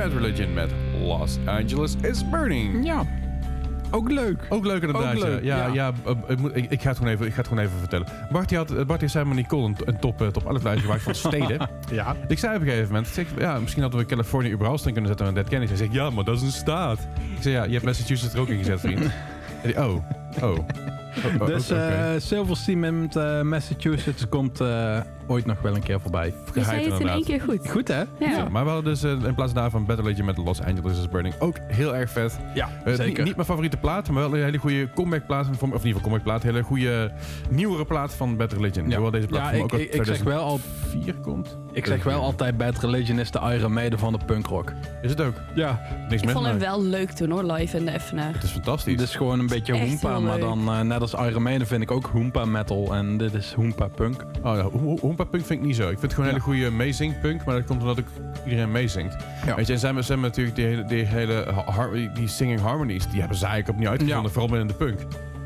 Bad Religion met Los Angeles is Burning. Ja, ook leuk. Ook leuk inderdaad. Ook ja. leuk, ja, ja. ja. eh, ik, moet- ik, ga het gewoon even, ik ga het gewoon even vertellen. Bart, die had, Bart heeft samen met Nicole een, een top, eh, top 11 lijst gemaakt van steden. Ja. ik zei op een gegeven moment, zeg, ja, misschien hadden we Californië überhaupt in kunnen zetten met Dead Kennedy. Hij zegt, ja, maar dat is een staat. Ik zei, ja, je hebt Massachusetts er ook in gezet, vriend. Die, oh, oh. oh, oh, Dus Silver Cement eh, Massachusetts komt eh, ooit nog wel een keer voorbij. Je zei het in één keer goed. Goed hè? Ja. Ja, maar we hadden dus eh, in plaats daarvan Battle Legend met Los Angeles is Burning. Ook heel erg vet. Ja, Eh, niet, niet mijn favoriete plaat, maar wel een hele goede comeback plaat. Van, of in ieder geval comeback plaat. Een hele goede nieuwere plaat van Battle Legend. Ja. Hoewel deze plaat Ja, ook ik, ik zeg wel al, 2004 komt. ik zeg wel altijd Bad Religion is de Iron Maiden van de punkrock. Is het ook? Ja, Niks Ik vond hem wel leuk toen hoor, live in de Effenaar. Het is fantastisch. het is gewoon een beetje heel maar dan eh, net als Iron Maiden vind ik ook Hoompa metal en dit is Hoompa punk. Oh, ja, Ho- Ho- Hoompa Punk vind ik niet zo. Ik vind het gewoon een hele goede meezing punk, maar dat komt omdat ook iedereen meezingt. Weet je, en zij hebben, zij natuurlijk die hele, die hele har- die singing harmonies, die hebben ze eigenlijk opnieuw uitgevonden, vooral binnen de punk.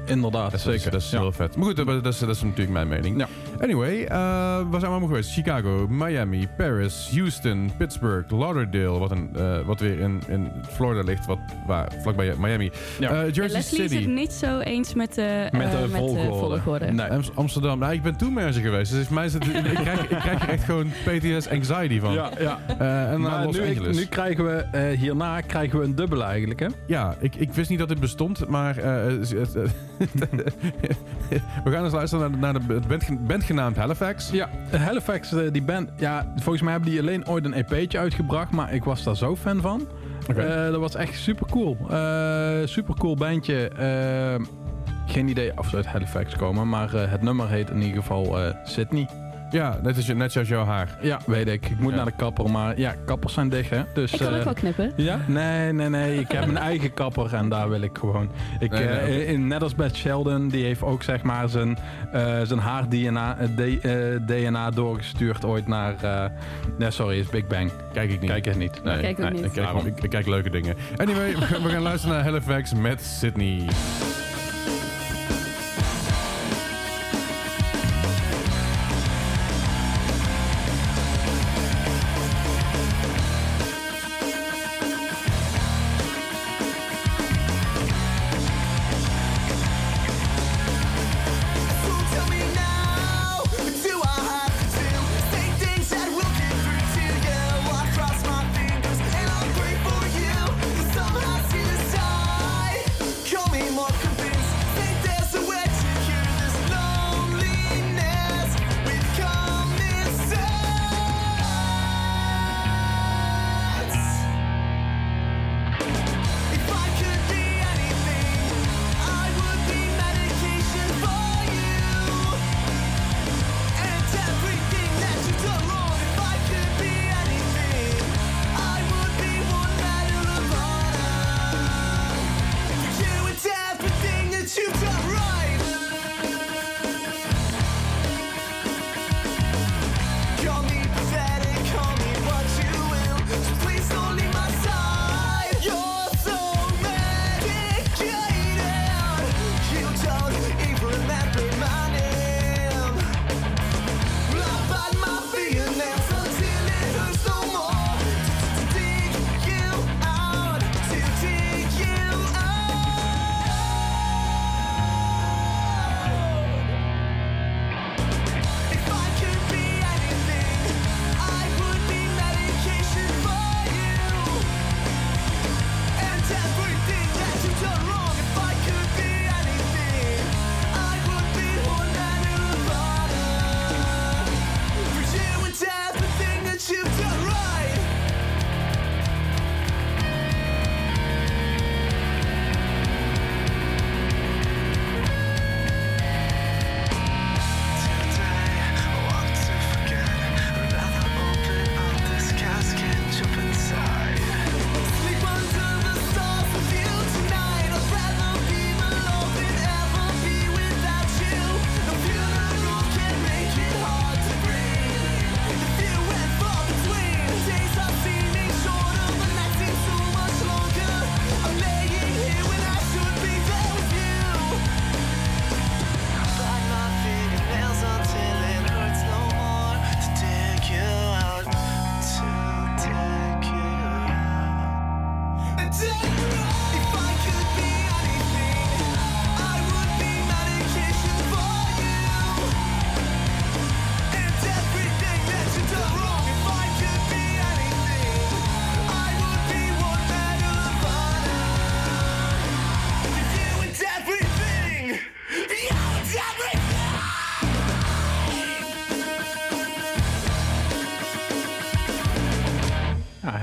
Inderdaad, Dat is, zeker. dat is Ja. heel vet. Maar goed, dat, dat, is, dat is natuurlijk mijn mening. Ja. Anyway, eh, waar zijn we allemaal geweest? Chicago, Miami, Paris, Houston, Pittsburgh, Lauderdale, wat, een, eh, wat weer in, in Florida ligt, wat, waar, vlakbij Miami. Ja. Eh, Ja, Jersey Leslie is City. het niet zo eens met de, Met eh, de met de volgorde. volgorde. Nee. Ams- Amsterdam. Nou, ik ben toemerger geweest, dus voor mij is het, ik, krijg, ik krijg er echt gewoon PTS anxiety van. Ja, ja. Eh, en Maar Los nu, Angeles. nu krijgen we, eh, hierna krijgen we een dubbele eigenlijk, hè? Ja, ik, ik wist niet dat dit bestond, maar eh, het- het- we gaan eens luisteren naar, de- naar de band, band genaamd Halifax. Ja, Halifax, eh, die band, ja, volgens mij hebben die alleen ooit een EP'tje uitgebracht, maar ik was daar zo fan van. Eh, dat was echt super cool. super cool bandje. Eh, geen idee of ze uit Halifax komen, maar eh, het nummer heet in ieder geval eh, Sydney. Ja, net, als, net zoals jouw haar. Ja, weet ik. Ik moet Ja. naar de kapper, maar ja, kappers zijn dicht, hè? Dus, Ik kan ook eh, wel knippen. Ja? Nee, nee, nee. Ik heb mijn eigen kapper en daar wil ik gewoon. Ik, Nee, nee, eh, in, net als Beth Sheldon, die heeft ook zeg maar zijn, eh, zijn haar-DNA DNA doorgestuurd ooit naar. eh, nee, sorry, is Big Bang. Kijk ik niet. Kijk het niet. Nee, Kijk ook nee, niet. Ik kijk, ik, ik kijk leuke dingen. Anyway, we gaan- we gaan luisteren naar Halifax met Sydney.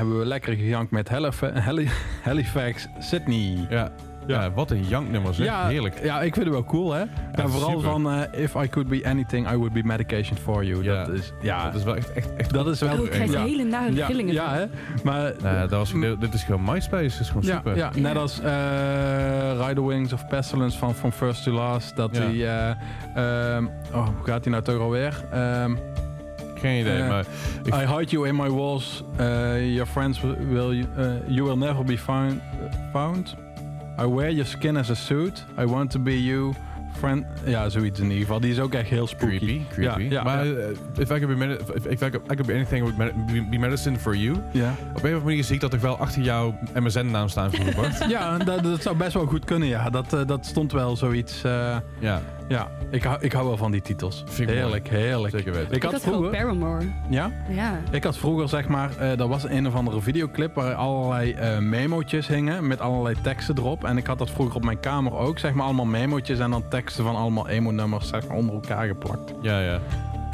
Hebben we lekker gejankt met Halif- Hali- Halifax, Sydney. Ja. Ja, wat een janknummer zeg. Ja, Heerlijk. Ja, ik vind het wel cool, hè? en vooral super. van eh, If I could be anything, I would be medication for you. Ja. Dat is, ja, Dat is wel echt, echt, echt dat is wel... Oh, ik krijg ja. hele nare ja, rillingen. ja, hè? Maar... Nou, dat was, dit dit is gewoon MySpace. Dat is gewoon Ja, super. ja, net als eh Rider Wings of Pestilence van From First to Last. Dat eh, ehm, oh, hoe gaat hij nou toch alweer? Ehm, Geen idee, Eh, maar... Ik- I hide you in my walls. Uh, your friends will... Uh, you will never be found, found. I wear your skin as a suit. I want to be you. Friend... Ja, zoiets in ieder geval. Die is ook echt heel spooky. Creepy, creepy. Ja, ja, maar ja. eh, if, I could be if, if I, could, I could be anything, I would be- be medicine for you. Ja, Op een of andere manier zie ik dat toch wel achter jouw MSN-naam staan ja dat, dat zou best wel goed kunnen, ja. Dat, eh, dat stond wel zoiets... eh, ja, ja, ik hou, ik hou wel van die titels. Vind ik heerlijk, heerlijk. zeker weten. Ik Ik had vroeger... Paramore. Ja? Ja. Ik had vroeger, zeg maar, eh er was een of andere videoclip waar allerlei eh memo'tjes hingen met allerlei teksten erop. En ik had dat vroeger op mijn kamer ook, zeg maar, allemaal memo'tjes en dan teksten van allemaal emo-nummers, zeg maar, onder elkaar geplakt. ja, ja.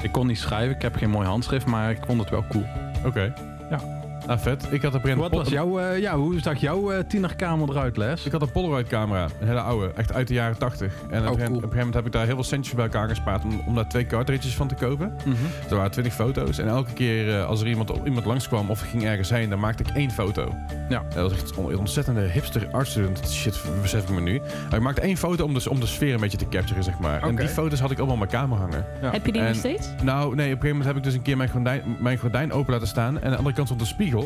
Ik kon niet schrijven, ik heb geen mooi handschrift, maar ik vond het wel cool. Oké. Ja. Ah, vet. Ik had op een Wat was jouw, eh, ja, hoe zag jouw eh, tienerkamer eruit, Les? Ik had een Polaroid camera, een hele oude, echt uit de jaren 80. En op, Oh, cool. op een gegeven moment heb ik daar heel veel centjes bij elkaar gespaard om, om daar twee cartridges van te kopen. Mhm. Er waren 20 foto's en elke keer eh, als er iemand, iemand langskwam of ik ging ergens heen, dan maakte ik één foto. Ja. Dat was echt een ontzettende hipster artstudent shit, besef ik me nu. Maar ik maakte één foto om de, om de sfeer een beetje te capturen, zeg maar. En Oké. die foto's had ik allemaal op mijn kamer hangen. Ja. Heb je die En- nog steeds? Nou, nee, op een gegeven moment heb ik dus een keer mijn gordijn, mijn gordijn open laten staan. En aan de andere kant stond een spiegel.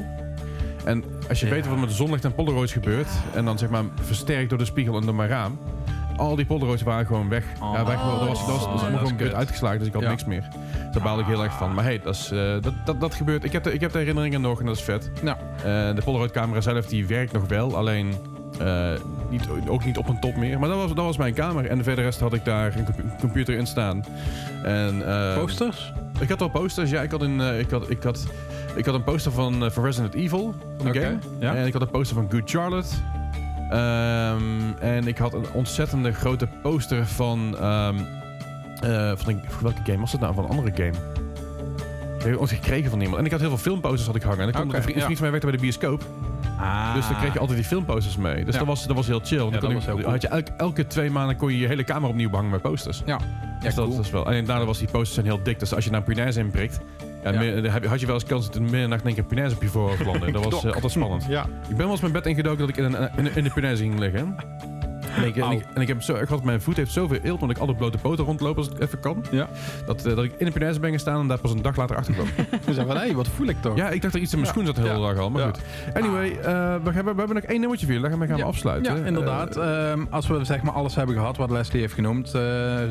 En als je Ja. weet wat met de zonlicht en Polaroids gebeurt... en dan zeg maar versterkt door de spiegel en door mijn raam... al die Polaroids waren gewoon weg. Oh. ja, weg dat was, dat was, dat Oh, allemaal dat gewoon uitgeslagen, dus ik had Ja. niks meer. Daar baalde ik heel erg van. Maar hey, dat, is, eh, dat, dat, dat gebeurt. Ik heb, de, ik heb de herinneringen nog en dat is vet. Eh, de Polaroid-camera zelf die werkt nog wel, alleen... eh, niet, ook niet op een top meer. Maar dat was, dat was mijn kamer. En verder rest had ik daar een compu- computer in staan. En, eh, Posters? ik had wel posters. Ja, ik had een, ik had, ik had, ik had een poster van, eh, van Resident Evil, van de game. ja. En ik had een poster van Good Charlotte. Ehm, en ik had een ontzettende grote poster van... ehm, eh, van een, welke game was het nou? Van een andere game. Ik heb ooit gekregen van iemand. En ik had heel veel filmposters had ik hangen. En ik kwam Oké, een vriend, ja. vriend van mij werkte bij de bioscoop. Ah. Dus dan kreeg je altijd die filmposters mee. Dus Ja. dat, was, dat was heel chill. Dan Ja, kon dat ik- was heel cool. had je elke, elke twee maanden kon je je hele kamer opnieuw behangen met posters. Ja, Dus dat, cool. dat is wel. En daardoor was die posters zijn heel dik. Dus als je naar een punaise inprikt, ja, Ja. meer- je- had je wel eens kans dat in de middernacht in één keer punaise op je voorhoofd landde. Dat was eh, altijd spannend. Ja. Ik ben wel eens mijn bed ingedoken dat ik in, een, in, in de punaise ging liggen. En ik, en, ik, en ik heb zo erg gehad, mijn voet heeft zoveel eelt, omdat ik altijd blote poten rondloop als ik even kan. Ja. Dat, eh, dat ik in de punaise ben gestaan en daar pas een dag later achter kwam. Van, hé, wat voel ik toch? ja, ik dacht dat er iets in mijn schoen zat de hele dag al. Maar Ja. goed. Anyway, eh, we, hebben, we hebben nog één nummertje voor jullie. Daar gaan we gaan Ja. afsluiten. Ja, inderdaad. Eh, Ehm, als we zeg maar alles hebben gehad wat Leslie heeft genoemd, eh,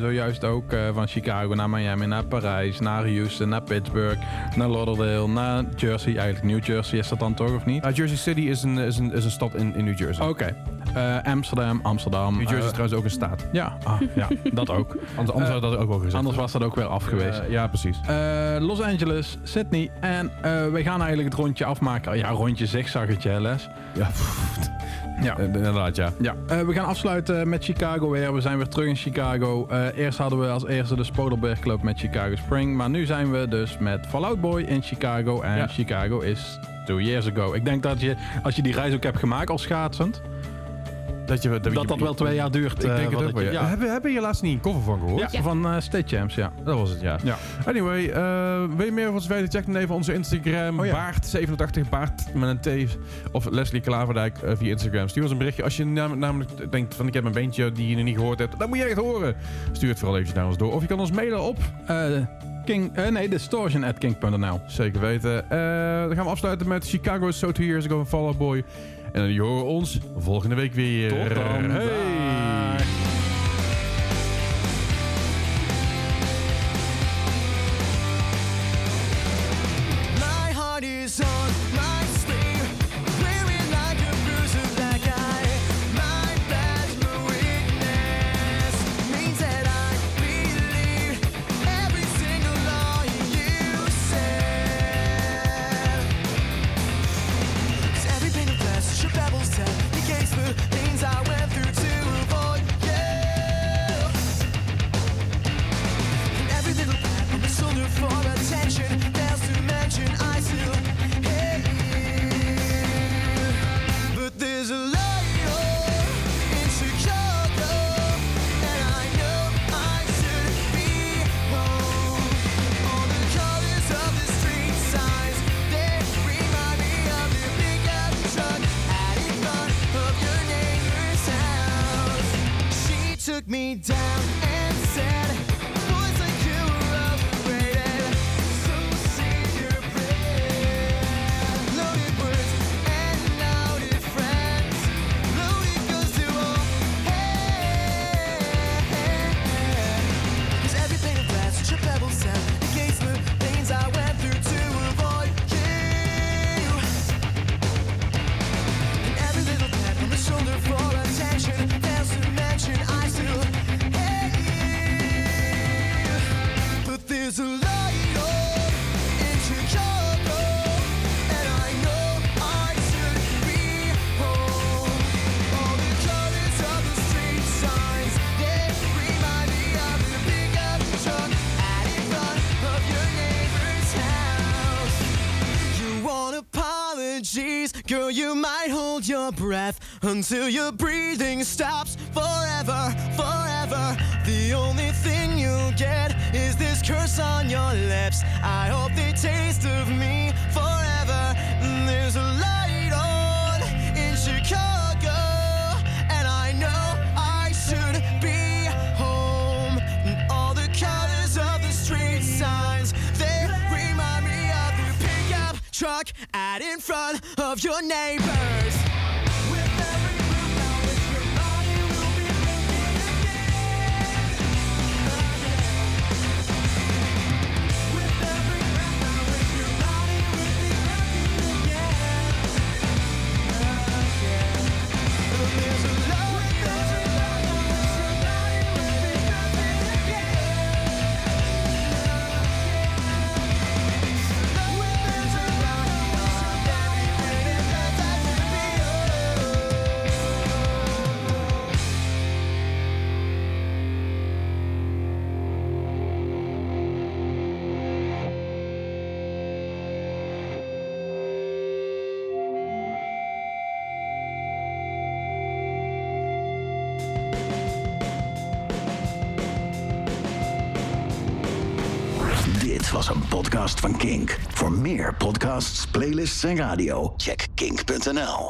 zojuist ook eh, van Chicago naar Miami, naar Parijs, naar Houston, naar Pittsburgh, naar Lauderdale, naar Jersey. Eigenlijk New Jersey is dat dan toch of niet? nou, Jersey City is een, is een, is een stad in, in New Jersey. Oké. Eh, Amsterdam, Amsterdam. New Jersey is eh, trouwens ook een staat. ja, ah, ja, dat ook. Anders, anders had dat ook wel gezegd. Anders was dat ook weer af geweest. Eh, ja, precies. Eh, Los Angeles, Sydney en we gaan eigenlijk het rondje afmaken. Ja, rondje zigzaggetje, hè, Les. Ja, Ja. Inderdaad, ja. Ja, we gaan afsluiten met Chicago weer. We zijn weer terug in Chicago. Eerst hadden we als eerste de Spodelberg Club met Chicago Spring. Maar nu zijn we dus met Fallout Boy in Chicago. En Ja. Chicago is two years ago. Ik denk dat je, als je die reis ook hebt gemaakt als schaatsend, Dat je, dat dat wel twee jaar duurt. Ik eh, denk het voordat ook wel, je- ja. ja. Hebben, hebben je laatst niet een cover van gehoord? Ja, van eh, State Champs, ja. Dat was het, ja. Ja. Anyway, eh, wil je meer over ons weten? Check dan even onze Instagram. Oh ja. Baart87, Baart met een T. Of Leslie Klaverdijk eh, via Instagram. Stuur ons een berichtje. Als je nam- namelijk denkt van ik heb een beentje die je nog niet gehoord hebt. Dat moet je echt horen. Stuur het vooral eventjes naar ons door. Of je kan ons mailen op. Eh, King, eh, nee, distortion at king.nl. Zeker weten. Eh, dan gaan we afsluiten met Chicago is So Two Years Ago van Fall Out Boy. En dan horen ons volgende week weer. Tot dan. Hey. Until your breathing stops forever, forever. The only thing you'll get is this curse on your lips. I hope they taste of me forever. There's a light on in Chicago, and I know I should be home. And all the colors of the street signs, they remind me of the pickup truck out in front of your neighbors. Meer podcasts, playlists en radio, check kink.nl.